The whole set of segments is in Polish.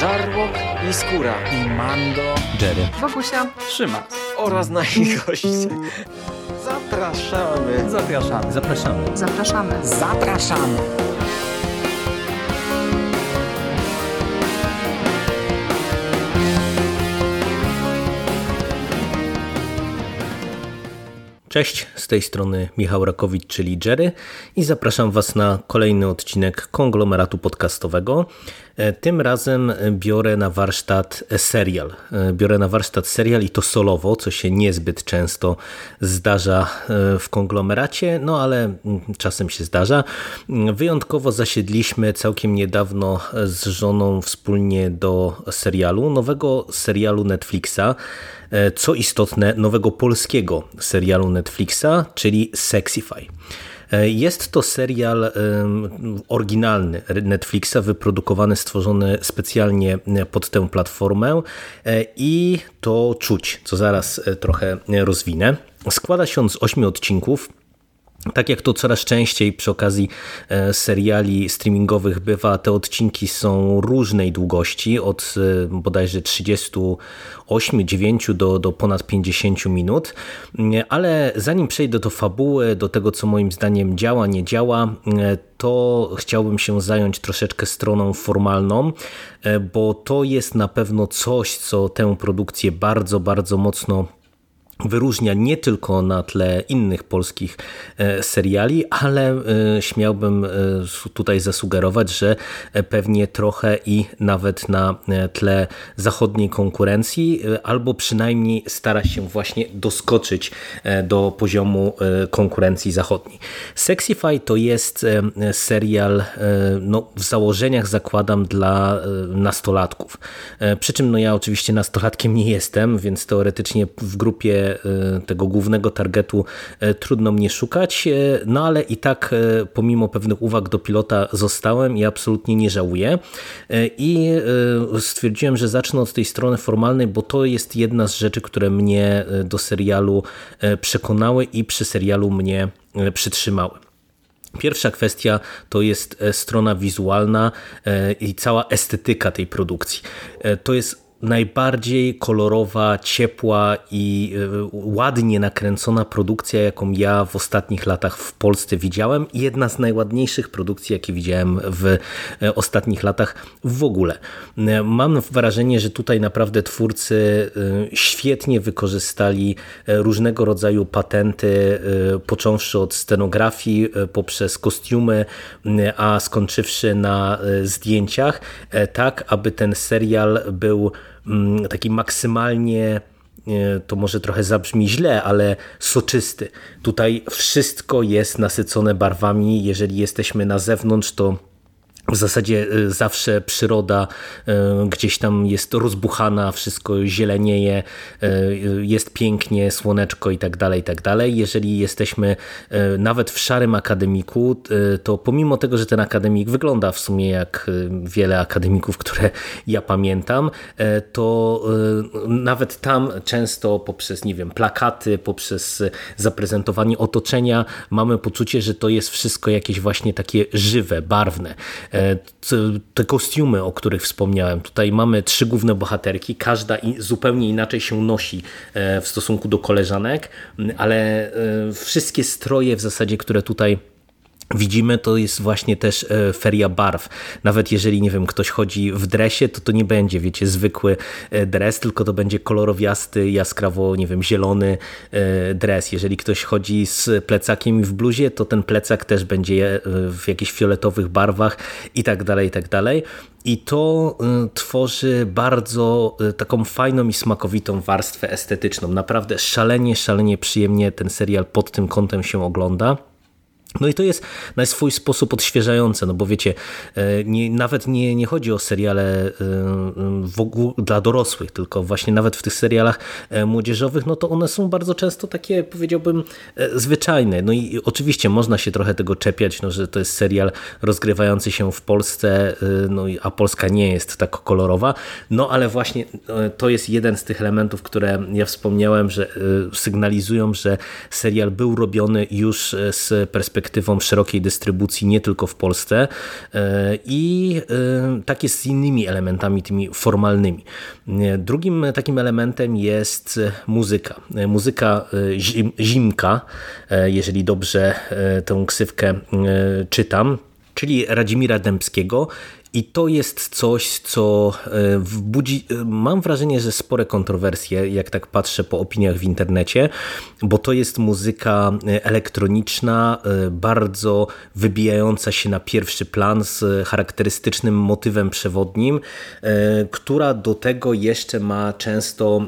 Żarłok i Skóra i Mando, Jerry, Wokusia, Trzyma oraz nasi goście. Zapraszamy. Zapraszamy. zapraszamy. zapraszamy. Zapraszamy. Cześć, z tej strony Michał Rakowicz, czyli Jerry i zapraszam Was na kolejny odcinek konglomeratu podcastowego. E, tym razem biorę na warsztat serial. E, biorę na warsztat serial i to solowo, co się niezbyt często zdarza e, w konglomeracie, no ale mm, czasem się zdarza. Wyjątkowo zasiedliśmy całkiem niedawno z żoną wspólnie do serialu, nowego serialu Netflixa, co istotne, nowego polskiego serialu Netflixa, czyli Sexify. Jest to serial oryginalny Netflixa, wyprodukowany, stworzony specjalnie pod tę platformę i to czuć, co zaraz trochę rozwinę. Składa się on z ośmiu odcinków. Tak jak to coraz częściej przy okazji seriali streamingowych bywa, te odcinki są różnej długości, od bodajże 38, 9 do, do ponad 50 minut. Ale zanim przejdę do fabuły, do tego co moim zdaniem działa, nie działa, to chciałbym się zająć troszeczkę stroną formalną, bo to jest na pewno coś, co tę produkcję bardzo, bardzo mocno wyróżnia nie tylko na tle innych polskich seriali, ale śmiałbym tutaj zasugerować, że pewnie trochę i nawet na tle zachodniej konkurencji, albo przynajmniej stara się właśnie doskoczyć do poziomu konkurencji zachodniej. Sexify to jest serial, no w założeniach zakładam dla nastolatków. Przy czym no ja oczywiście nastolatkiem nie jestem, więc teoretycznie w grupie tego głównego targetu trudno mnie szukać, no ale i tak pomimo pewnych uwag do pilota zostałem i absolutnie nie żałuję. I stwierdziłem, że zacznę od tej strony formalnej, bo to jest jedna z rzeczy, które mnie do serialu przekonały i przy serialu mnie przytrzymały. Pierwsza kwestia to jest strona wizualna i cała estetyka tej produkcji. To jest najbardziej kolorowa, ciepła i ładnie nakręcona produkcja, jaką ja w ostatnich latach w Polsce widziałem. Jedna z najładniejszych produkcji, jakie widziałem w ostatnich latach w ogóle. Mam wrażenie, że tutaj naprawdę twórcy świetnie wykorzystali różnego rodzaju patenty, począwszy od scenografii, poprzez kostiumy, a skończywszy na zdjęciach, tak aby ten serial był taki maksymalnie to może trochę zabrzmi źle, ale soczysty. Tutaj wszystko jest nasycone barwami. Jeżeli jesteśmy na zewnątrz, to w zasadzie zawsze przyroda gdzieś tam jest rozbuchana, wszystko zielenieje, jest pięknie, słoneczko i tak dalej, i tak dalej. Jeżeli jesteśmy nawet w szarym akademiku, to pomimo tego, że ten akademik wygląda w sumie jak wiele akademików, które ja pamiętam, to nawet tam często poprzez, nie wiem, plakaty, poprzez zaprezentowanie otoczenia mamy poczucie, że to jest wszystko jakieś właśnie takie żywe, barwne te kostiumy, o których wspomniałem. Tutaj mamy trzy główne bohaterki, każda zupełnie inaczej się nosi w stosunku do koleżanek, ale wszystkie stroje w zasadzie, które tutaj widzimy, to jest właśnie też feria barw. Nawet jeżeli, nie wiem, ktoś chodzi w dresie, to to nie będzie, wiecie, zwykły dres, tylko to będzie kolorowiasty, jaskrawo, nie wiem, zielony dres. Jeżeli ktoś chodzi z plecakiem w bluzie, to ten plecak też będzie w jakichś fioletowych barwach i tak dalej, i tak dalej. I to tworzy bardzo taką fajną i smakowitą warstwę estetyczną. Naprawdę szalenie, szalenie przyjemnie ten serial pod tym kątem się ogląda. No i to jest na swój sposób odświeżające, no bo wiecie, nie, nawet nie, nie chodzi o seriale w ogóle dla dorosłych, tylko właśnie nawet w tych serialach młodzieżowych, no to one są bardzo często takie, powiedziałbym, zwyczajne. No i oczywiście można się trochę tego czepiać, no, że to jest serial rozgrywający się w Polsce, no, a Polska nie jest tak kolorowa, no ale właśnie to jest jeden z tych elementów, które ja wspomniałem, że sygnalizują, że serial był robiony już z perspektywy perspektywą szerokiej dystrybucji nie tylko w Polsce i tak jest z innymi elementami, tymi formalnymi. Drugim takim elementem jest muzyka. Muzyka zim, Zimka, jeżeli dobrze tę ksywkę czytam, czyli Radzimira Dębskiego i to jest coś, co e, budzi, e, mam wrażenie, że spore kontrowersje, jak tak patrzę po opiniach w internecie, bo to jest muzyka e, elektroniczna, bardzo wybijająca się na pierwszy plan z charakterystycznym motywem przewodnim, która do tego jeszcze ma często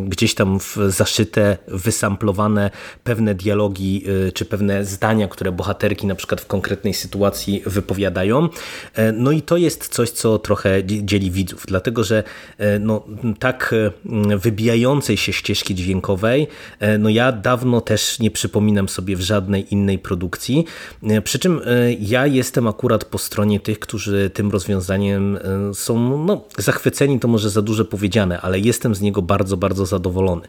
gdzieś tam zaszyte, wysamplowane pewne dialogi czy pewne zdania, które bohaterki na przykład w konkretnej sytuacji wypowiadają. No i to jest coś, co trochę dzieli widzów, dlatego że e, no, tak e, wybijającej się ścieżki dźwiękowej, e, no ja dawno też nie przypominam sobie w żadnej innej produkcji. Przy czym ja jestem akurat po stronie tych, którzy tym rozwiązaniem są no, zachwyceni, to może za dużo powiedziane, ale jestem z niego bardzo, bardzo zadowolony.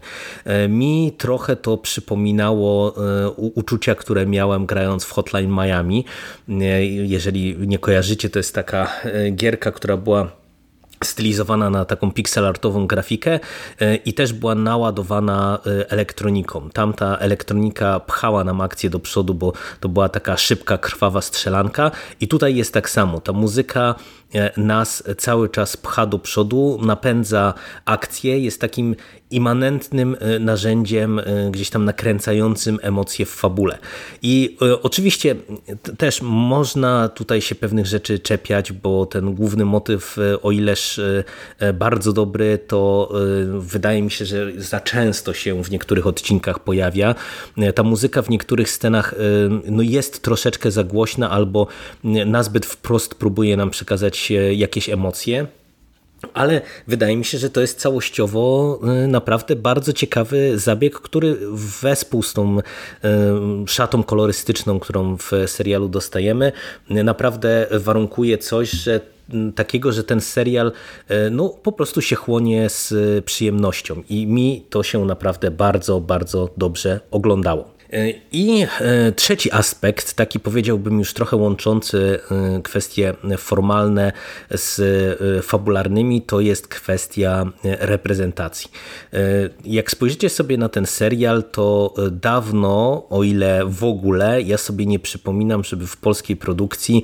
Mi trochę to przypominało uczucia, które miałem grając w Hotline Miami. Jeżeli nie kojarzycie, to jest taka E, gierka, która była stylizowana na taką pixelartową grafikę e, i też była naładowana e, elektroniką. Tamta elektronika pchała nam akcję do przodu, bo to była taka szybka, krwawa strzelanka i tutaj jest tak samo. Ta muzyka nas cały czas pcha do przodu, napędza akcję, jest takim immanentnym e, narzędziem e, gdzieś tam nakręcającym emocje w fabule. I e, oczywiście też można tutaj się pewnych rzeczy czepiać, bo ten główny motyw, o ileż bardzo dobry, to wydaje mi się, że za często się w niektórych odcinkach pojawia. Ta muzyka w niektórych scenach no jest troszeczkę za głośna albo nazbyt wprost próbuje nam przekazać jakieś emocje. Ale wydaje mi się, że to jest całościowo y, naprawdę bardzo ciekawy zabieg, który wespół z tą y, szatą kolorystyczną, którą w serialu dostajemy, naprawdę warunkuje coś, że takiego, że ten serial no, po prostu się chłonie z przyjemnością i mi to się naprawdę bardzo, bardzo dobrze oglądało. E, I e, trzeci aspekt, taki powiedziałbym już trochę łączący e, kwestie formalne z fabularnymi, to jest kwestia reprezentacji. Jak spojrzycie sobie na ten serial, to dawno, o ile w ogóle, ja sobie nie przypominam, żeby w polskiej produkcji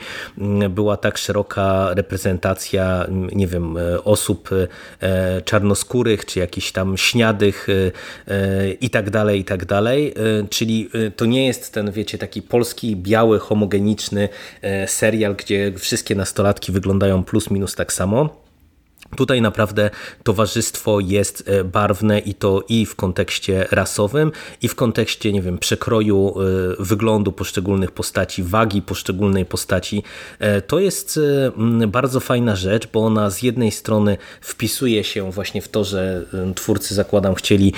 była tak szeroka reprezentacja, nie wiem, osób czarnoskórych, czy jakichś tam śniadych i tak dalej, i tak dalej, czyli Y, to nie jest ten, wiecie, taki polski, biały, homogeniczny e, serial, gdzie wszystkie nastolatki wyglądają plus minus tak samo Tutaj naprawdę towarzystwo jest e, barwne i to i w kontekście rasowym, i w kontekście, nie wiem, przekroju e, wyglądu poszczególnych postaci, wagi poszczególnej postaci. E, to jest bardzo fajna rzecz, bo ona z jednej strony wpisuje się właśnie w to, że twórcy, zakładam, chcieli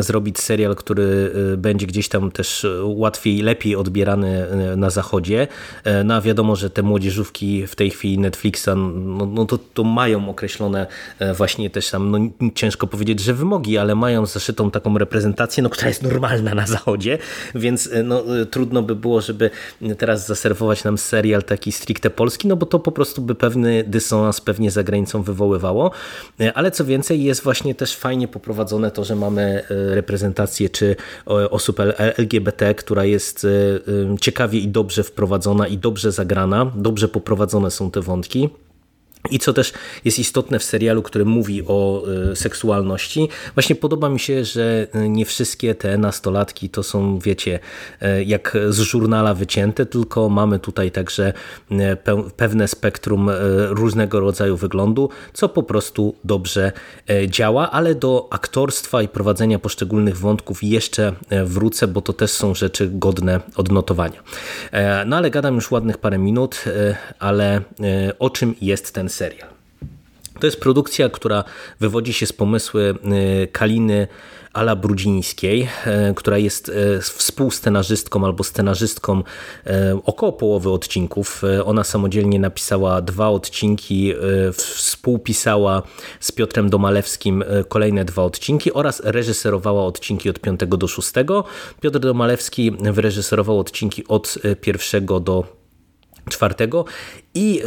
zrobić serial, który będzie gdzieś tam też łatwiej, lepiej odbierany na zachodzie. No a wiadomo, że te młodzieżówki w tej chwili Netflixa, no, no to, to mają określone E, właśnie też tam, no ciężko powiedzieć, że wymogi, ale mają zaszytą taką reprezentację, no, która jest normalna na zachodzie, więc e, no, e, trudno by było, żeby teraz zaserwować nam serial taki stricte polski, no bo to po prostu by pewny dysonans pewnie za granicą wywoływało, ale co więcej jest właśnie też fajnie poprowadzone to, że mamy reprezentację czy osób LGBT, która jest ciekawie i dobrze wprowadzona i dobrze zagrana, dobrze poprowadzone są te wątki. I co też jest istotne w serialu, który mówi o e, seksualności, właśnie podoba mi się, że e, nie wszystkie te nastolatki to są, wiecie, e, jak z żurnala wycięte, tylko mamy tutaj także pewne spektrum różnego rodzaju wyglądu, co po prostu dobrze działa, ale do aktorstwa i prowadzenia poszczególnych wątków jeszcze wrócę, bo to też są rzeczy godne odnotowania. No ale gadam już ładnych parę minut, ale o czym jest ten serial. To jest produkcja, która wywodzi się z pomysły y, Kaliny Ala Brudzińskiej, y, która jest y, współscenarzystką albo scenarzystką około połowy odcinków. Ona samodzielnie napisała dwa odcinki współpisała z Piotrem Domalewskim kolejne dwa odcinki oraz reżyserowała odcinki od 5 do 6. Piotr Domalewski wyreżyserował odcinki od pierwszego do czwartego i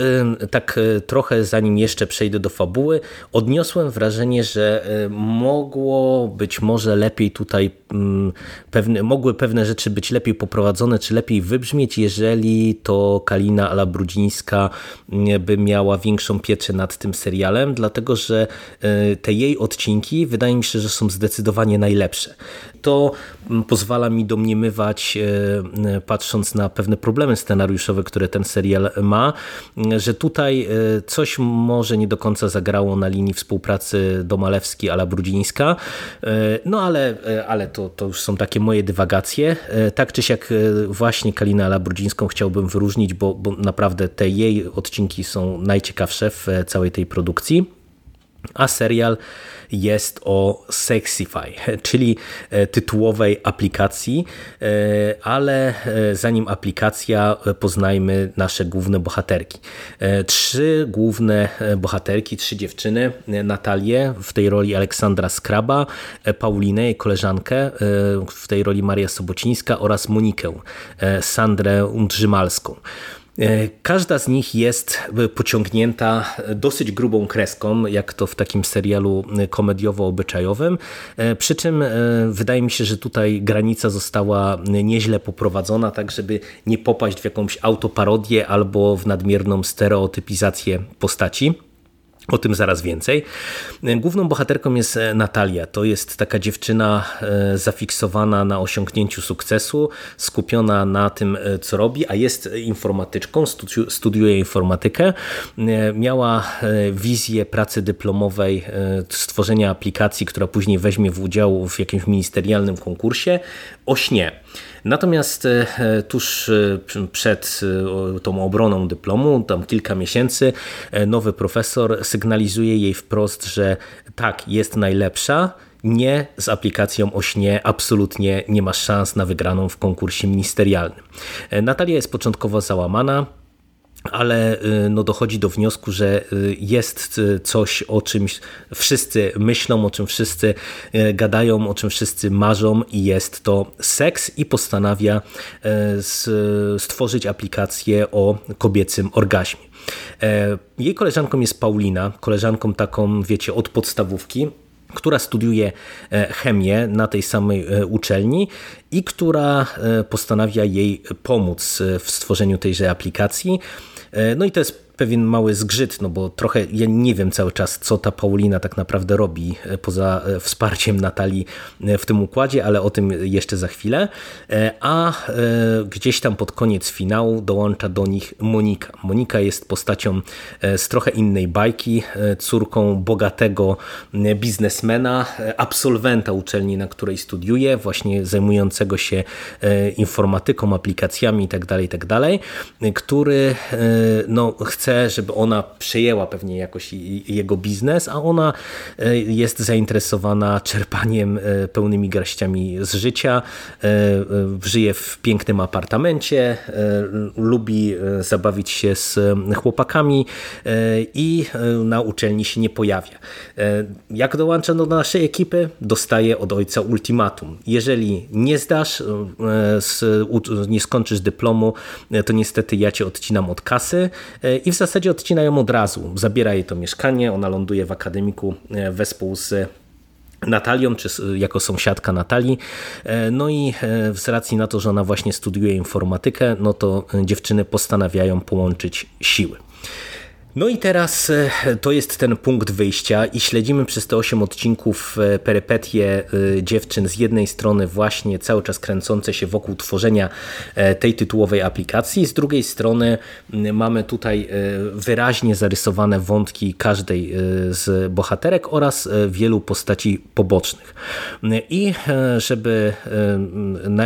tak e, trochę zanim jeszcze przejdę do fabuły, odniosłem wrażenie, że e, mogło być może lepiej tutaj, pewne, mogły pewne rzeczy być lepiej poprowadzone, czy lepiej wybrzmieć, jeżeli to Kalina Alabrudzińska mm, by miała większą pieczę nad tym serialem, dlatego że e, te jej odcinki wydaje mi się, że są zdecydowanie najlepsze. To mm, pozwala mi domniemywać, patrząc na pewne problemy scenariuszowe, które ten serial ma, że tutaj e, coś może nie do końca zagrało na linii współpracy Domalewski ala Brudzińska, e, no ale, e, ale to, to już są takie moje dywagacje. Tak czy siak właśnie Kalinę ala Brudzińską chciałbym wyróżnić, bo, bo naprawdę te jej odcinki są najciekawsze w całej tej produkcji a serial jest o Sexify, czyli e, tytułowej aplikacji, e, ale e, zanim aplikacja, poznajmy nasze główne bohaterki. Trzy główne bohaterki, trzy dziewczyny, Natalię w tej roli Aleksandra Skraba, Paulinę, jej koleżankę w tej roli Maria Sobocińska oraz Monikę, Sandrę Undrzymalską. E, każda z nich jest pociągnięta dosyć grubą kreską, jak to w takim serialu komediowo-obyczajowym. E, przy czym e, wydaje mi się, że tutaj granica została nieźle poprowadzona, tak żeby nie popaść w jakąś autoparodię albo w nadmierną stereotypizację postaci. O tym zaraz więcej. Główną bohaterką jest Natalia. To jest taka dziewczyna e, zafiksowana na osiągnięciu sukcesu, skupiona na tym, e, co robi, a jest informatyczką, studiuje informatykę. E, miała wizję pracy dyplomowej, stworzenia aplikacji, która później weźmie w udział w jakimś ministerialnym konkursie o śnie. Natomiast e, tuż e, przed e, tą obroną dyplomu, tam kilka miesięcy, nowy profesor sygnalizuje jej wprost, że tak, jest najlepsza, nie z aplikacją o śnie absolutnie nie ma szans na wygraną w konkursie ministerialnym. Natalia jest początkowo załamana, ale y, no, dochodzi do wniosku, że y, jest y, coś, o czym wszyscy myślą, o czym wszyscy gadają, o czym wszyscy marzą i jest to seks i postanawia stworzyć aplikację o kobiecym orgazmie. E, jej koleżanką jest Paulina, koleżanką taką, wiecie, od podstawówki, która studiuje e, chemię na tej samej e, uczelni i która postanawia jej pomóc w stworzeniu tejże aplikacji. E, no i to jest pewien mały zgrzyt, no bo trochę ja nie wiem cały czas, co ta Paulina tak naprawdę robi e, poza e, wsparciem Natalii w tym układzie, ale o tym jeszcze za chwilę. A gdzieś tam pod koniec finału dołącza do nich Monika. Monika jest postacią z trochę innej bajki, córką bogatego biznesmena, absolwenta uczelni, na której studiuje, właśnie zajmującego się informatyką, aplikacjami itd., tak itd., tak który no, chce, żeby ona przejęła pewnie jakoś jego biznes, a ona e, jest zainteresowana czerpaniem e, pełnymi garściami z życia, e, żyje w pięknym apartamencie, lubi zabawić się z chłopakami i na uczelni się nie pojawia. Jak dołącza do naszej ekipy? Dostaje od ojca ultimatum. Jeżeli nie zdasz, nie skończysz dyplomu, to niestety ja cię odcinam od kasy i w zasadzie odcina ją od razu. Zabiera jej to mieszkanie, ona ląduje w akademiku e, wespół z Natalią, czy jako sąsiadka Natalii. E, no i e, z racji na to, że ona właśnie studiuje informatykę, no to dziewczyny postanawiają połączyć siły. No i teraz e, to jest ten punkt wyjścia i śledzimy przez te 8 odcinków e, perypetie e, dziewczyn z jednej strony właśnie cały czas kręcące się wokół tworzenia tej tytułowej aplikacji, z drugiej strony mamy tutaj wyraźnie zarysowane wątki każdej z bohaterek oraz wielu postaci pobocznych. I żeby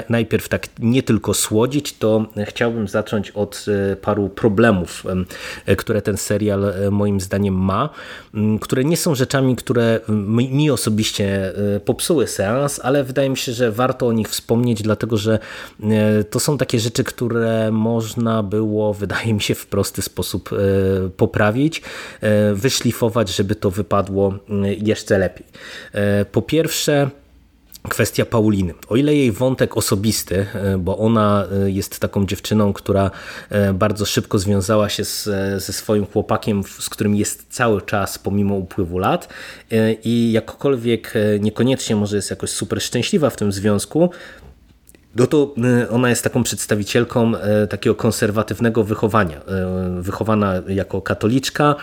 najpierw tak nie tylko słodzić, to chciałbym zacząć od paru problemów, które ten serial serial moim zdaniem ma, które nie są rzeczami, które mi osobiście popsuły seans, ale wydaje mi się, że warto o nich wspomnieć, dlatego że to są takie rzeczy, które można było, wydaje mi się, w prosty sposób poprawić, wyszlifować, żeby to wypadło jeszcze lepiej. Po pierwsze, kwestia Pauliny. O ile jej wątek osobisty, e, bo ona e, jest taką dziewczyną, która e, bardzo szybko związała się z, ze swoim chłopakiem, z którym jest cały czas pomimo upływu lat i jakkolwiek niekoniecznie może jest jakoś super szczęśliwa w tym związku, no to y, ona jest taką przedstawicielką y, takiego konserwatywnego wychowania. Y, wychowana jako katoliczka,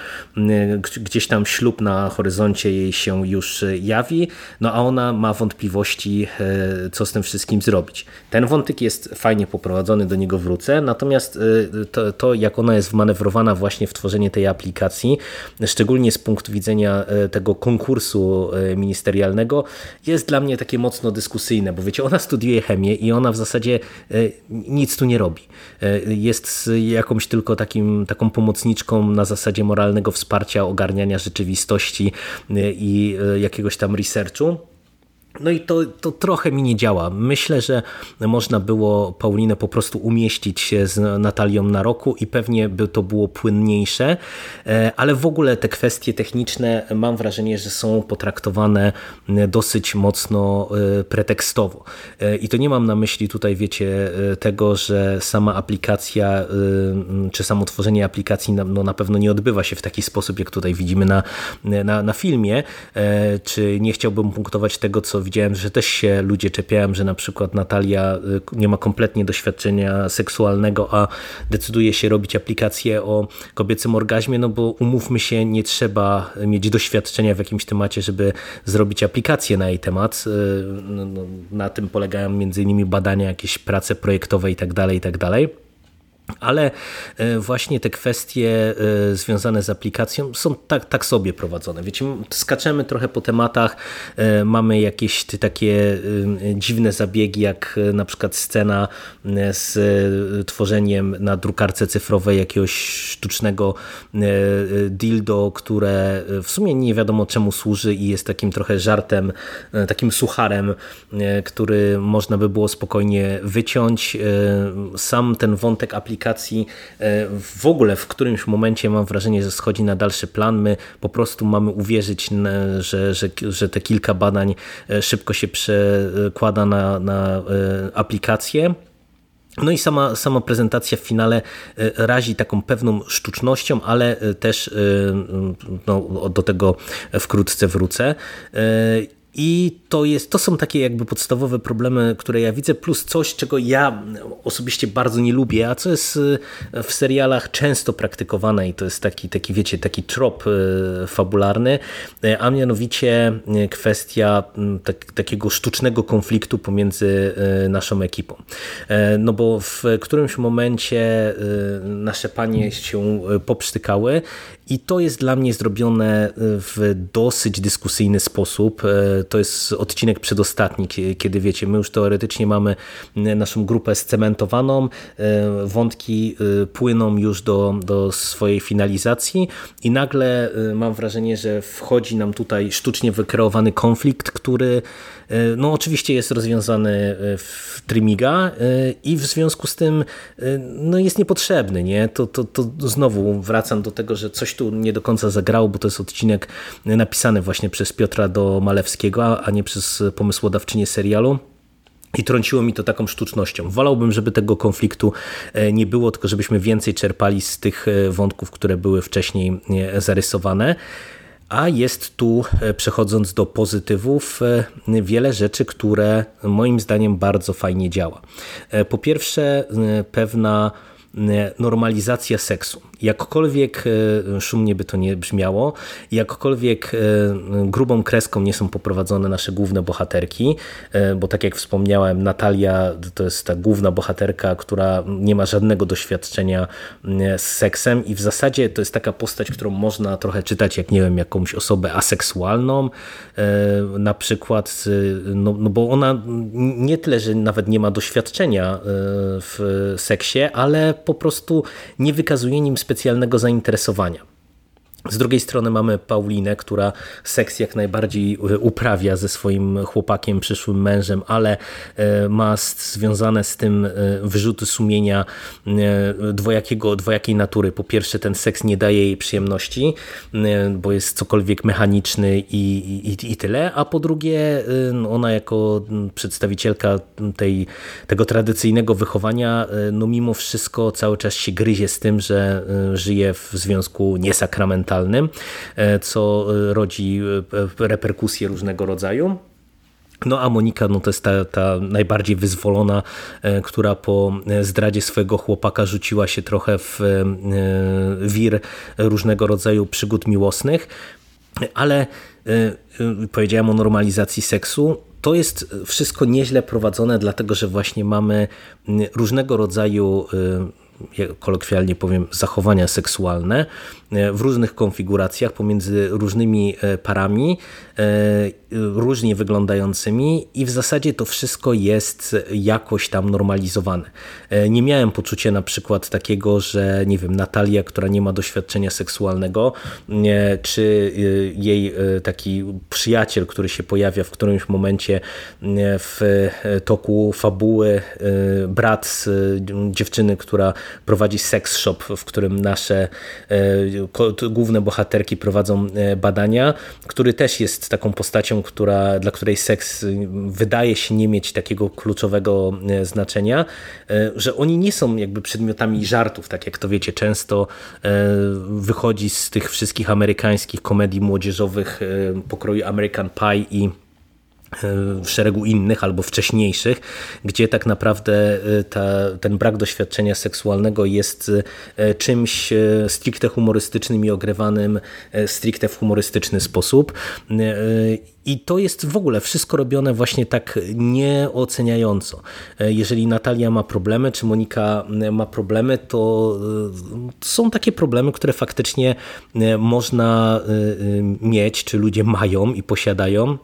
gdzieś tam ślub na horyzoncie jej się już jawi, no a ona ma wątpliwości, co z tym wszystkim zrobić. Ten wątek jest fajnie poprowadzony, do niego wrócę, natomiast to, to jak ona jest wmanewrowana właśnie w tworzenie tej aplikacji, szczególnie z punktu widzenia tego konkursu ministerialnego, jest dla mnie takie mocno dyskusyjne, bo wiecie, ona studiuje chemię i ona w zasadzie e, nic tu nie robi. E, jest jakąś tylko takim, taką pomocniczką na zasadzie moralnego wsparcia, ogarniania rzeczywistości e, i jakiegoś tam researchu. No i to, to trochę mi nie działa. Myślę, że można było Paulinę po prostu umieścić się z Natalią na roku i pewnie by to było płynniejsze, e, ale w ogóle te kwestie techniczne mam wrażenie, że są potraktowane dosyć mocno e, pretekstowo. E, I to nie mam na myśli tutaj, wiecie, tego, że sama aplikacja, czy samo tworzenie aplikacji no, na pewno nie odbywa się w taki sposób, jak tutaj widzimy na, na, na filmie, czy nie chciałbym punktować tego, co widziałem, że też się ludzie czepiają, że na przykład Natalia y, nie ma kompletnie doświadczenia seksualnego, a decyduje się robić aplikację o kobiecym orgazmie, no bo umówmy się, nie trzeba mieć doświadczenia w jakimś temacie, żeby zrobić aplikację na jej temat. Y, no, no, na tym polegają między innymi badania, jakieś prace projektowe itd., tak itd., tak ale e, właśnie te kwestie e, związane z aplikacją są tak, tak sobie prowadzone. Wiecie, skaczemy trochę po tematach, e, mamy jakieś takie dziwne zabiegi, jak na przykład scena z tworzeniem na drukarce cyfrowej jakiegoś sztucznego dildo, które w sumie nie wiadomo czemu służy i jest takim trochę żartem, takim sucharem, który można by było spokojnie wyciąć. Sam ten wątek aplikacji aplikacji e, w ogóle w którymś momencie mam wrażenie, że schodzi na dalszy plan. My po prostu mamy uwierzyć, że, że, że te kilka badań e, szybko się przekłada na, na e, aplikację. No i sama, sama prezentacja w finale razi taką pewną sztucznością, ale też no, do tego wkrótce wrócę. I to, jest, to są takie jakby podstawowe problemy, które ja widzę, plus coś, czego ja osobiście bardzo nie lubię, a co jest y, w serialach często praktykowane i to jest taki, taki wiecie, taki trop y, fabularny, y, a mianowicie kwestia tak, takiego sztucznego konfliktu pomiędzy naszą ekipą. No bo w którymś momencie nasze panie się poprztykały i to jest dla mnie zrobione w dosyć dyskusyjny sposób. To jest odcinek przedostatni, kiedy wiecie, my już teoretycznie mamy naszą grupę scementowaną, e, wątki e, płyną już do, do swojej finalizacji i nagle e, mam wrażenie, że wchodzi nam tutaj sztucznie wykreowany konflikt, który no oczywiście jest rozwiązany w Trimiga i w związku z tym no jest niepotrzebny. Nie? To, to, to znowu wracam do tego, że coś tu nie do końca zagrało, bo to jest odcinek napisany właśnie przez Piotra do Malewskiego, a nie przez pomysłodawczynię serialu. I trąciło mi to taką sztucznością. Wolałbym, żeby tego konfliktu e, nie było, tylko żebyśmy więcej czerpali z tych e, wątków, które były wcześniej e, zarysowane. A jest tu, przechodząc do pozytywów, wiele rzeczy, które moim zdaniem bardzo fajnie działa. Po pierwsze, pewna normalizacja seksu. Jakkolwiek e, szumnie by to nie brzmiało, jakkolwiek e, grubą kreską nie są poprowadzone nasze główne bohaterki, e, bo tak jak wspomniałem, Natalia to jest ta główna bohaterka, która nie ma żadnego doświadczenia z seksem i w zasadzie to jest taka postać, którą można trochę czytać jak, nie wiem, jakąś osobę aseksualną, na przykład, no, no bo ona nie tyle, że nawet nie ma doświadczenia w seksie, ale po prostu nie wykazuje nim specjalnego zainteresowania. Z drugiej strony mamy Paulinę, która seks jak najbardziej e, uprawia ze swoim chłopakiem, przyszłym mężem, ale e, ma związane z tym e, wyrzuty sumienia dwojakiego, dwojakiej natury. Po pierwsze ten seks nie daje jej przyjemności, bo jest cokolwiek mechaniczny i, i, i tyle, a po drugie no, ona jako przedstawicielka tej, tego tradycyjnego wychowania no mimo wszystko cały czas się gryzie z tym, że żyje w związku niesakramentalnym E, co e, rodzi e, reperkusje różnego rodzaju. No a Monika no to jest ta, ta najbardziej wyzwolona, która po zdradzie swojego chłopaka rzuciła się trochę w wir różnego rodzaju przygód miłosnych, ale powiedziałem o normalizacji seksu. To jest wszystko nieźle prowadzone, dlatego że właśnie mamy różnego rodzaju kolokwialnie powiem, zachowania seksualne w różnych konfiguracjach pomiędzy różnymi e, parami, e, różnie wyglądającymi i w zasadzie to wszystko jest jakoś tam normalizowane. Nie miałem poczucia na przykład takiego, że nie wiem, Natalia, która nie ma doświadczenia seksualnego, czy jej taki przyjaciel, który się pojawia w którymś momencie w toku fabuły, brat dziewczyny, która prowadzi sex shop, w którym nasze e, główne bohaterki prowadzą e, badania, który też jest taką postacią, która, dla której seks wydaje się nie mieć takiego kluczowego e, znaczenia, że oni nie są jakby przedmiotami żartów, tak jak to wiecie, często wychodzi z tych wszystkich amerykańskich komedii młodzieżowych pokroju American Pie i w szeregu innych albo wcześniejszych, gdzie tak naprawdę e, ta, ten brak doświadczenia seksualnego jest e, czymś e, stricte humorystycznym i ogrywanym stricte w humorystyczny sposób. I to jest w ogóle wszystko robione właśnie tak nieoceniająco. Jeżeli Natalia ma problemy, czy Monika ma problemy, to są takie problemy, które faktycznie można mieć, czy ludzie mają i posiadają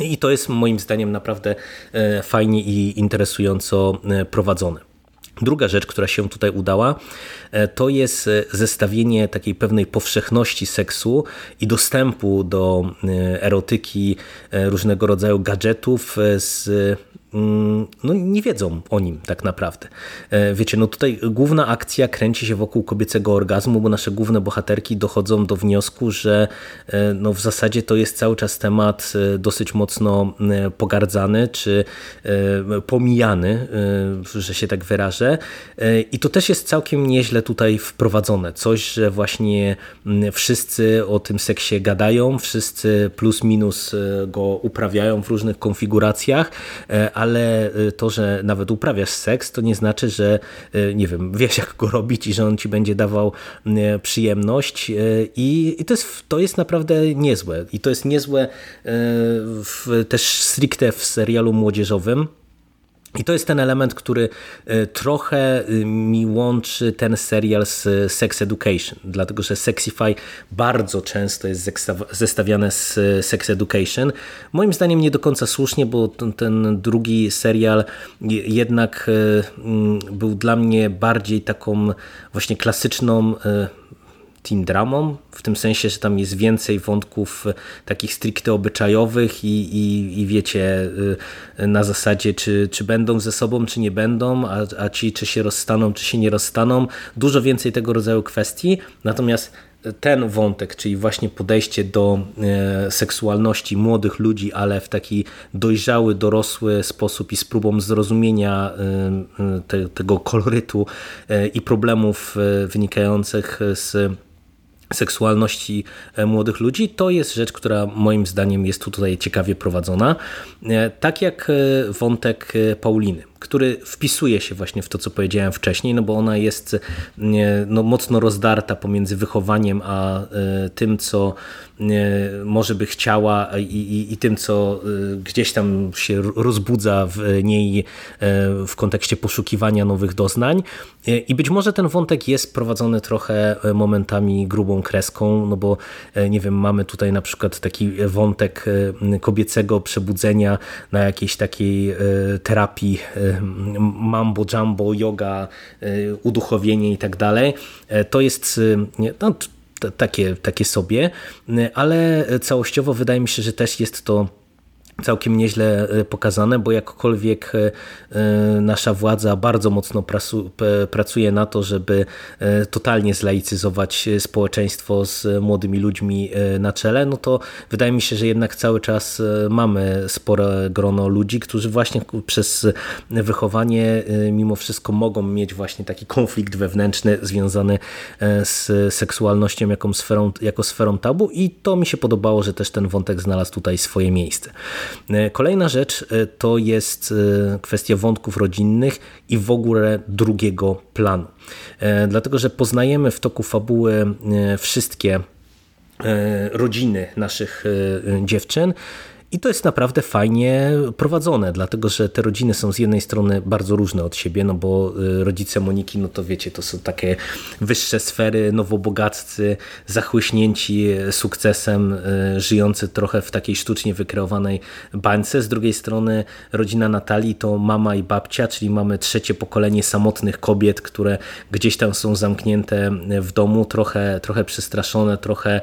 i to jest moim zdaniem naprawdę e, fajnie i interesująco e, prowadzone. Druga rzecz, która się tutaj udała, e, to jest zestawienie takiej pewnej powszechności seksu i dostępu do erotyki, różnego rodzaju gadżetów z no, nie wiedzą o nim tak naprawdę. E, wiecie, no tutaj główna akcja kręci się wokół kobiecego orgazmu, bo nasze główne bohaterki dochodzą do wniosku, że e, no w zasadzie to jest cały czas temat e, dosyć mocno pogardzany czy pomijany, że się tak wyrażę. I to też jest całkiem nieźle tutaj wprowadzone. Coś, że właśnie wszyscy o tym seksie gadają, wszyscy plus minus go uprawiają w różnych konfiguracjach, ale y, to, że nawet uprawiasz seks, to nie znaczy, że y, nie wiem, wiesz jak go robić i że on ci będzie dawał y, przyjemność i, i to, jest, to jest naprawdę niezłe. I to jest niezłe w, też stricte w serialu młodzieżowym, i to jest ten element, który e, trochę e, mi łączy ten serial z Sex Education, dlatego że Sexify bardzo często jest zestawiane z Sex Education. Moim zdaniem nie do końca słusznie, bo ten drugi serial jednak e, był dla mnie bardziej taką właśnie klasyczną teen dramą, w tym sensie, że tam jest więcej wątków e, takich stricte obyczajowych i, i, i wiecie, e, na zasadzie czy, czy będą ze sobą, czy nie będą, a, a ci czy się rozstaną, czy się nie rozstaną. Dużo więcej tego rodzaju kwestii, natomiast ten wątek, czyli właśnie podejście do e, seksualności młodych ludzi, ale w taki dojrzały, dorosły sposób i z próbą zrozumienia te, tego kolorytu i problemów wynikających z seksualności e, młodych ludzi, to jest rzecz, która moim zdaniem jest tutaj ciekawie prowadzona. E, tak jak e, wątek Pauliny który wpisuje się właśnie w to, co powiedziałem wcześniej, no bo ona jest no, mocno rozdarta pomiędzy wychowaniem a e, tym, co może by chciała i, i, i, tym, co e, gdzieś tam się rozbudza w niej e, w kontekście poszukiwania nowych doznań. I być może ten wątek jest prowadzony trochę momentami grubą kreską, no bo nie wiem, mamy tutaj na przykład taki wątek kobiecego przebudzenia na jakiejś takiej terapii mambo, jumbo, yoga, y, uduchowienie i tak dalej. E, to jest, y, no, takie, takie sobie, ale całościowo wydaje mi się, że też jest to całkiem nieźle e, pokazane, bo jakkolwiek e, e, nasza władza bardzo mocno pracuje na to, żeby totalnie zlaicyzować społeczeństwo z młodymi ludźmi na czele, no to wydaje mi się, że jednak cały czas mamy spore grono ludzi, którzy właśnie przez wychowanie mimo wszystko mogą mieć właśnie taki konflikt wewnętrzny związany z seksualnością jako sferą, jako sferą tabu i to mi się podobało, że też ten wątek znalazł tutaj swoje miejsce. E, kolejna rzecz e, to jest e, kwestia wątków rodzinnych i w ogóle drugiego planu. Dlatego, że poznajemy w toku fabuły wszystkie rodziny naszych dziewczyn i to jest naprawdę fajnie prowadzone, dlatego że te rodziny są z jednej strony bardzo różne od siebie, no bo y, rodzice Moniki, no to wiecie, to są takie wyższe sfery, nowobogaccy, zachłyśnięci sukcesem, y, żyjący trochę w takiej sztucznie wykreowanej bańce. Z drugiej strony rodzina Natalii to mama i babcia, czyli mamy trzecie pokolenie samotnych kobiet, które gdzieś tam są zamknięte w domu, trochę, trochę przestraszone, trochę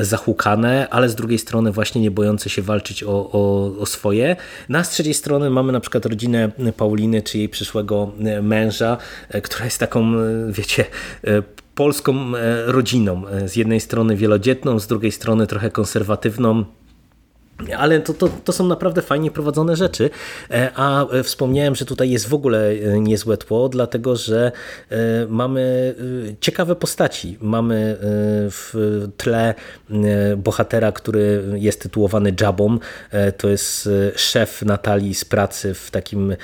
y, zahukane, ale z drugiej strony właśnie nie bojące się walczyć walczyć o, o, o swoje. Na z trzeciej strony mamy na przykład rodzinę Pauliny, czy jej przyszłego męża, e, która jest taką, e, wiecie, e, polską rodziną. Z jednej strony wielodzietną, z drugiej strony trochę konserwatywną ale to, to, to są naprawdę fajnie prowadzone rzeczy, e, a e, wspomniałem, że tutaj jest w ogóle e, niezłe tło, dlatego że mamy ciekawe postaci. Mamy w tle bohatera, który jest tytułowany Jabą. To jest szef Natalii z pracy w takim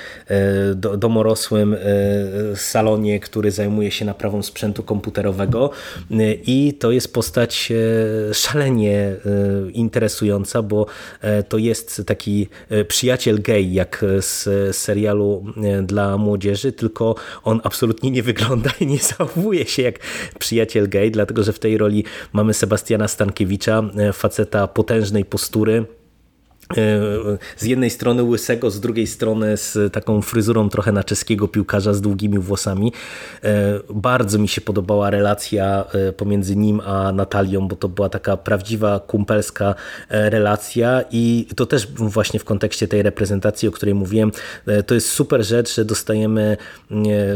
domorosłym salonie, który zajmuje się naprawą sprzętu komputerowego i to jest postać szalenie interesująca, bo to jest taki e, przyjaciel gay, jak z serialu e, dla młodzieży, tylko on absolutnie nie wygląda i nie zachowuje się jak przyjaciel gay, dlatego że w tej roli mamy Sebastiana Stankiewicza, faceta potężnej postury, z jednej strony łysego, z drugiej strony z taką fryzurą trochę na czeskiego piłkarza z długimi włosami. E, bardzo mi się podobała relacja e, pomiędzy nim a Natalią, bo to była taka prawdziwa kumpelska e, relacja i to też właśnie w kontekście tej reprezentacji, o której mówiłem, to jest super rzecz, że dostajemy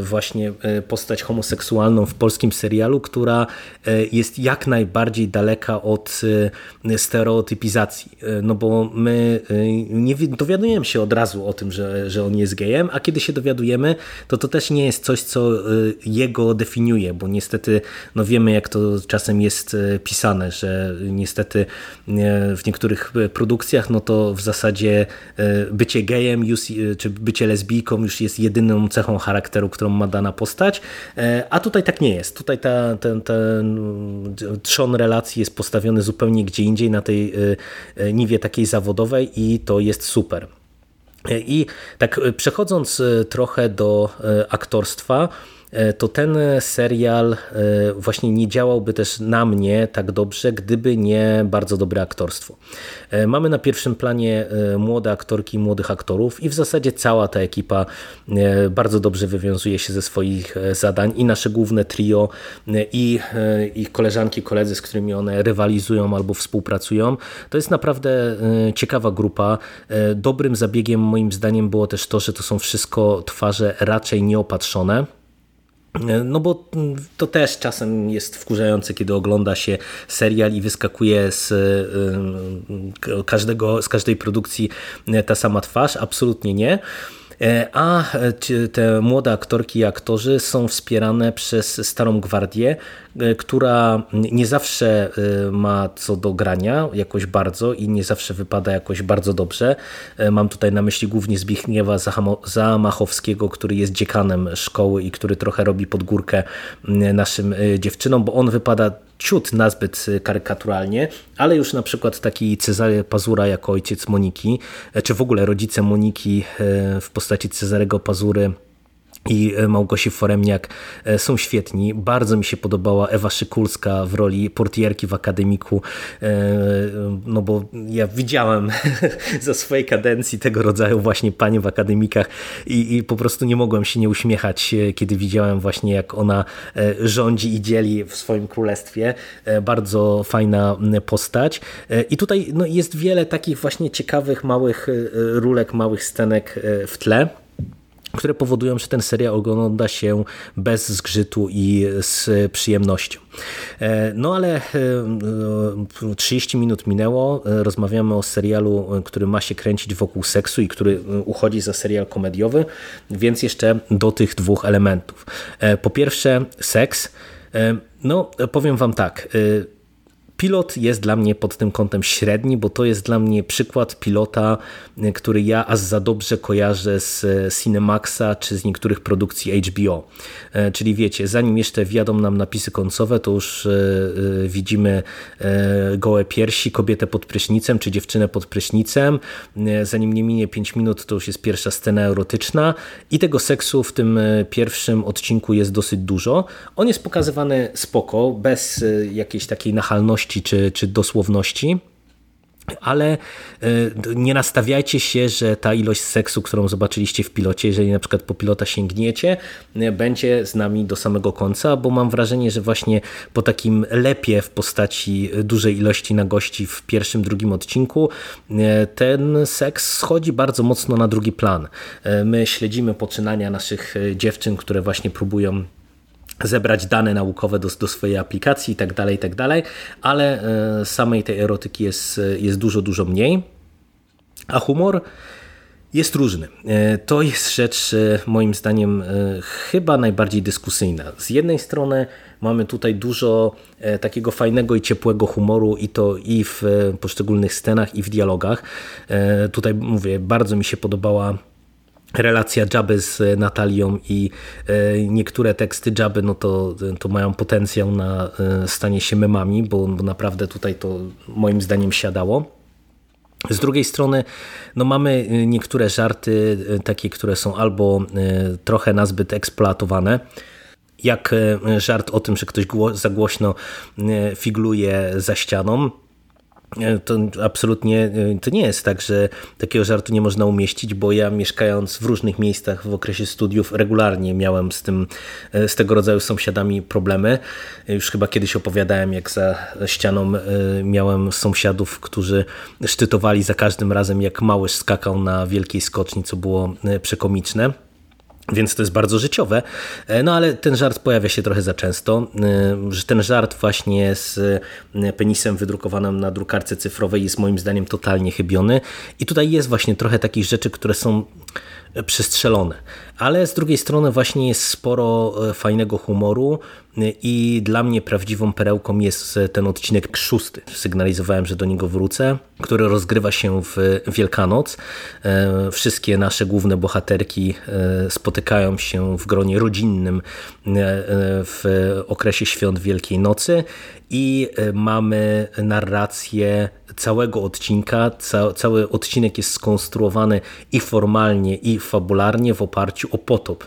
właśnie postać homoseksualną w polskim serialu, która jest jak najbardziej daleka od stereotypizacji, no bo my nie dowiadujemy się od razu o tym, że, że on jest gejem, a kiedy się dowiadujemy, to to też nie jest coś, co y, jego definiuje, bo niestety no wiemy, jak to czasem jest y, pisane, że niestety w niektórych produkcjach no to w zasadzie bycie gejem już, czy bycie lesbijką już jest jedyną cechą charakteru, którą ma dana postać, a tutaj tak nie jest. Tutaj ta, ten, ten trzon relacji jest postawiony zupełnie gdzie indziej, na tej niwie takiej zawodowej, i to jest super. I tak przechodząc e, trochę do e, aktorstwa, E, to ten serial e, właśnie nie działałby też na mnie tak dobrze, gdyby nie bardzo dobre aktorstwo. E, mamy na pierwszym planie młode aktorki, młodych aktorów i w zasadzie cała ta ekipa bardzo dobrze wywiązuje się ze swoich zadań i nasze główne trio i ich koleżanki, koledzy, z którymi one rywalizują albo współpracują. To jest naprawdę ciekawa grupa. Dobrym zabiegiem moim zdaniem było też to, że to są wszystko twarze raczej nieopatrzone. No bo to też czasem jest wkurzające, kiedy ogląda się serial i wyskakuje z y, każdego, z każdej produkcji ta sama twarz. Absolutnie nie. E, a te młode aktorki i aktorzy są wspierane przez Starą Gwardię, e, która nie zawsze e, ma co do grania jakoś bardzo i nie zawsze wypada jakoś bardzo dobrze. Mam tutaj na myśli głównie Zbigniewa Zamachowskiego, który jest dziekanem szkoły i który trochę robi pod górkę naszym dziewczynom, bo on wypada ciut nazbyt karykaturalnie, ale już na przykład taki Cezary Pazura jako ojciec Moniki, czy w ogóle rodzice Moniki w postaci Cezarego Pazury i Małgosi Foremniak są świetni. Bardzo mi się podobała Ewa Szykulska w roli portierki w akademiku, no bo ja widziałem za swojej kadencji tego rodzaju właśnie panie w akademikach i, i po prostu nie mogłem się nie uśmiechać, kiedy widziałem właśnie jak ona rządzi i dzieli w swoim królestwie. Bardzo fajna postać. I tutaj no, jest wiele takich właśnie ciekawych małych rulek, małych scenek w tle które powodują, że ten serial ogląda się bez zgrzytu i z przyjemnością. E, no ale 30 e, minut minęło, e, rozmawiamy o serialu, który ma się kręcić wokół seksu i który uchodzi za serial komediowy, więc jeszcze do tych dwóch elementów. Po pierwsze seks. No powiem wam tak, Pilot jest dla mnie pod tym kątem średni, bo to jest dla mnie przykład pilota, e, który ja aż za dobrze kojarzę z e, Cinemaxa czy z niektórych produkcji HBO. E, czyli wiecie, zanim jeszcze wjadą nam napisy końcowe, to już widzimy gołe piersi, kobietę pod prysznicem czy dziewczynę pod prysznicem. Zanim nie minie 5 minut, to już jest pierwsza scena erotyczna i tego seksu w tym pierwszym odcinku jest dosyć dużo. On jest pokazywany spoko, bez jakiejś takiej nachalności czy, czy dosłowności. Ale e, nie nastawiajcie się, że ta ilość seksu, którą zobaczyliście w pilocie, jeżeli na przykład po pilota sięgniecie, e, będzie z nami do samego końca, bo mam wrażenie, że właśnie po takim lepie w postaci dużej ilości nagości w pierwszym, drugim odcinku, e, ten seks schodzi bardzo mocno na drugi plan. My śledzimy poczynania naszych dziewczyn, które właśnie próbują zebrać dane naukowe do, do swojej aplikacji i tak dalej, i tak dalej, ale e, samej tej erotyki jest, jest dużo, dużo mniej. A humor jest różny. E, to jest rzecz e, moim zdaniem chyba najbardziej dyskusyjna. Z jednej strony mamy tutaj dużo takiego fajnego i ciepłego humoru i to i w poszczególnych scenach i w dialogach. Tutaj mówię, bardzo mi się podobała relacja Jabby z Natalią i e, niektóre teksty Jabby no to, to mają potencjał na e, stanie się memami, bo, bo naprawdę tutaj to moim zdaniem siadało. Z drugiej strony no mamy e, niektóre żarty takie, które są albo trochę nazbyt eksploatowane, jak żart o tym, że ktoś za głośno figluje za ścianą, E, to absolutnie e, to nie jest tak, że takiego żartu nie można umieścić, bo ja mieszkając w różnych miejscach w okresie studiów regularnie miałem z tym, e, z tego rodzaju sąsiadami problemy. Już chyba kiedyś opowiadałem, jak za ścianą miałem sąsiadów, którzy szczytowali za każdym razem, jak małyż skakał na wielkiej skoczni, co było przekomiczne. Więc to jest bardzo życiowe. E, no ale ten żart pojawia się trochę za często. E, ten żart właśnie z e, penisem wydrukowanym na drukarce cyfrowej jest moim zdaniem totalnie chybiony. I tutaj jest właśnie trochę takich rzeczy, które są przestrzelone. Ale z drugiej strony właśnie jest sporo fajnego humoru i dla mnie prawdziwą perełką jest ten odcinek szósty. Sygnalizowałem, że do niego wrócę, który rozgrywa się w Wielkanoc. E, wszystkie nasze główne bohaterki e, spotykają się w gronie rodzinnym e, w okresie świąt Wielkiej Nocy i mamy narrację całego odcinka. cały odcinek jest skonstruowany i formalnie, i fabularnie w oparciu o potop.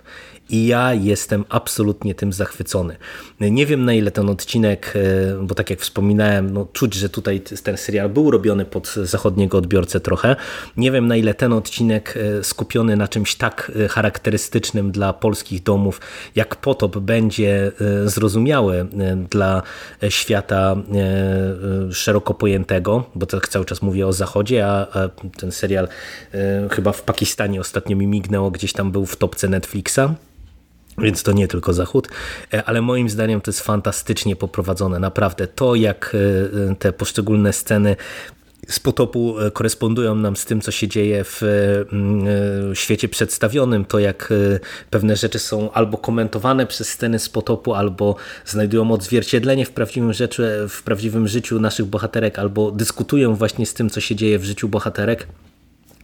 I ja jestem absolutnie tym zachwycony. Nie wiem na ile ten odcinek, e, bo tak jak wspominałem, no, czuć, że tutaj ten serial był robiony pod zachodniego odbiorcę trochę. Nie wiem na ile ten odcinek e, skupiony na czymś tak e, charakterystycznym dla polskich domów, jak potop będzie zrozumiały dla świata szeroko pojętego, bo tak cały czas mówię o zachodzie, a ten serial chyba w Pakistanie ostatnio mi mignęło, gdzieś tam był w topce Netflixa. Więc to nie tylko Zachód, e, ale moim zdaniem to jest fantastycznie poprowadzone. Naprawdę to, jak e, te poszczególne sceny z potopu e, korespondują nam z tym, co się dzieje w świecie przedstawionym, to jak pewne rzeczy są albo komentowane przez sceny z potopu, albo znajdują odzwierciedlenie w prawdziwym, rzeczy, w prawdziwym życiu naszych bohaterek, albo dyskutują właśnie z tym, co się dzieje w życiu bohaterek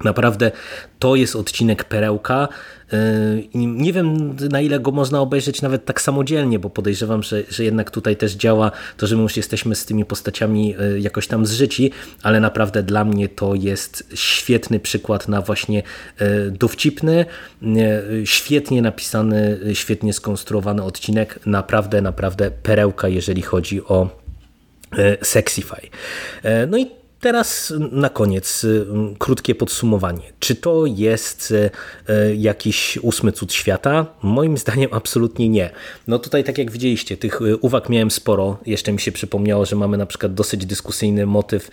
Naprawdę to jest odcinek perełka. Nie wiem, na ile go można obejrzeć nawet tak samodzielnie, bo podejrzewam, że, że jednak tutaj też działa to, że my już jesteśmy z tymi postaciami jakoś tam zżyci, ale naprawdę dla mnie to jest świetny przykład na właśnie dowcipny, świetnie napisany, świetnie skonstruowany odcinek. Naprawdę, naprawdę perełka, jeżeli chodzi o Sexify. No i Teraz na koniec y, krótkie podsumowanie. Czy to jest y, y, jakiś ósmy cud świata? Moim zdaniem absolutnie nie. No tutaj tak jak widzieliście, tych uwag miałem sporo. Jeszcze mi się przypomniało, że mamy na przykład dosyć dyskusyjny motyw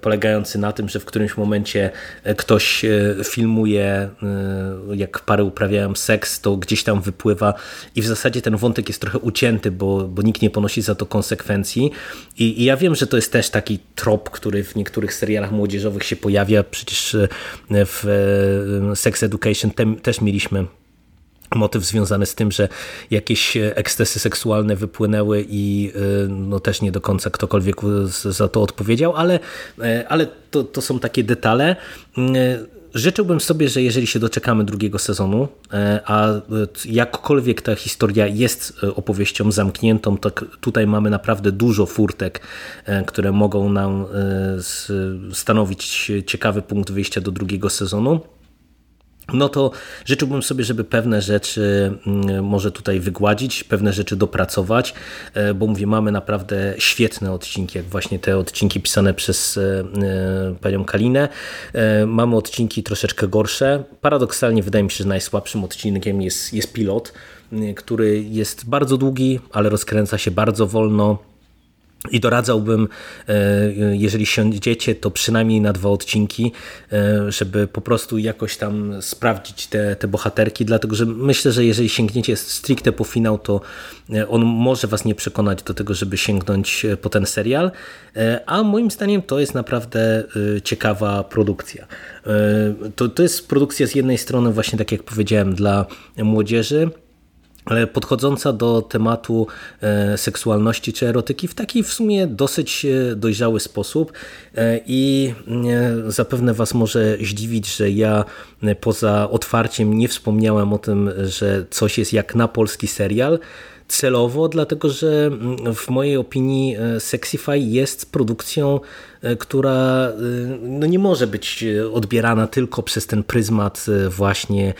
polegający na tym, że w którymś momencie ktoś filmuje jak pary uprawiają seks, to gdzieś tam wypływa i w zasadzie ten wątek jest trochę ucięty, bo, bo nikt nie ponosi za to konsekwencji. I, i ja wiem, że to jest też taki trop trop, który w niektórych serialach młodzieżowych się pojawia. Przecież e, w e, Sex Education też mieliśmy motyw związany z tym, że jakieś ekscesy seksualne wypłynęły i e, no też nie do końca ktokolwiek za to odpowiedział, ale, ale to, to są takie detale. Życzyłbym sobie, że jeżeli się doczekamy drugiego sezonu, e, a e, jakkolwiek ta historia jest e, opowieścią zamkniętą, to tutaj mamy naprawdę dużo furtek, które mogą nam stanowić ciekawy punkt wyjścia do drugiego sezonu no to życzyłbym sobie, żeby pewne rzeczy mm, może tutaj wygładzić, pewne rzeczy dopracować, e, bo mówię, mamy naprawdę świetne odcinki, jak właśnie te odcinki pisane przez e, e, panią Kalinę. Mamy odcinki troszeczkę gorsze. Paradoksalnie wydaje mi się, że najsłabszym odcinkiem jest, jest pilot, który jest bardzo długi, ale rozkręca się bardzo wolno i doradzałbym, e, jeżeli siądziecie, to przynajmniej na dwa odcinki, e, żeby po prostu jakoś tam sprawdzić te, te bohaterki, dlatego że myślę, że jeżeli sięgniecie stricte po finał, to e, on może was nie przekonać do tego, żeby sięgnąć po ten serial, a moim zdaniem to jest naprawdę ciekawa produkcja. To, to jest produkcja z jednej strony właśnie, tak jak powiedziałem, dla młodzieży, podchodząca do tematu e, seksualności czy erotyki w taki w sumie dosyć e, dojrzały sposób e, i zapewne Was może zdziwić, że ja poza otwarciem nie wspomniałem o tym, że coś jest jak na polski serial, celowo, dlatego że mm, w mojej opinii Sexify jest produkcją która e, no nie może być odbierana tylko przez ten pryzmat e, właśnie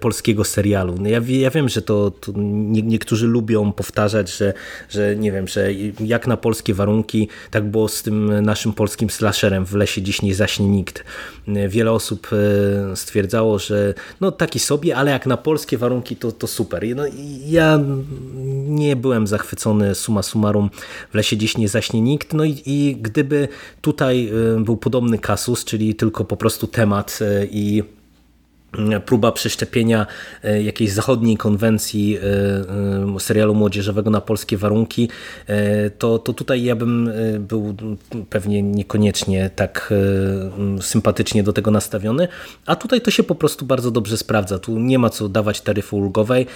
polskiego serialu. No ja, ja wiem, że to, to nie, niektórzy lubią powtarzać, że, że nie wiem, że jak na polskie warunki, tak było z tym naszym polskim slasherem w lesie dziś nie zaśnie nikt. Wiele osób stwierdzało, że no taki sobie, ale jak na polskie warunki to, to super. No, ja nie byłem zachwycony suma summarum w lesie dziś nie zaśnie nikt. No i, i gdyby Tutaj y, był podobny kasus, czyli tylko po prostu temat y, i próba przeszczepienia e, jakiejś zachodniej konwencji e, e, serialu młodzieżowego na polskie warunki, to, to tutaj ja bym był pewnie niekoniecznie tak sympatycznie do tego nastawiony, a tutaj to się po prostu bardzo dobrze sprawdza. Tu nie ma co dawać taryfy ulgowej.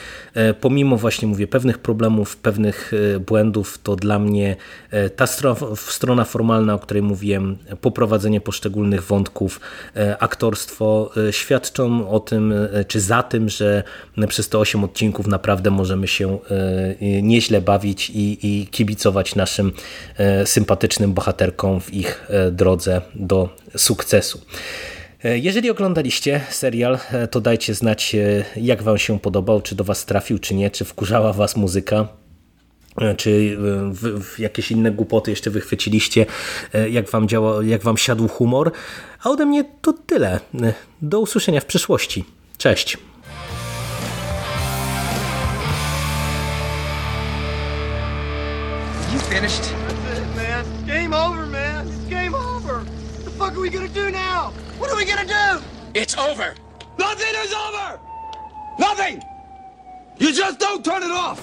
Pomimo właśnie, mówię, pewnych problemów, pewnych błędów, to dla mnie ta strona formalna, o której mówiłem, poprowadzenie poszczególnych wątków, aktorstwo świadczą o tym, e, czy za tym, że przez te 8 odcinków naprawdę możemy się e, nieźle bawić i, i kibicować naszym e, sympatycznym bohaterkom w ich drodze do sukcesu. Jeżeli oglądaliście serial, to dajcie znać, jak Wam się podobał, czy do Was trafił, czy nie, czy wkurzała Was muzyka, czy w, w jakieś inne głupoty jeszcze wychwyciliście, jak wam, działa, jak wam siadł humor. A ode mnie to tyle. Do usłyszenia w przyszłości. Cześć. You finished? That's it, man. Game over, man. It's game over. What the fuck are we gonna do now? What are we gonna do? It's over. Nothing is over. Nothing. You just don't turn it off.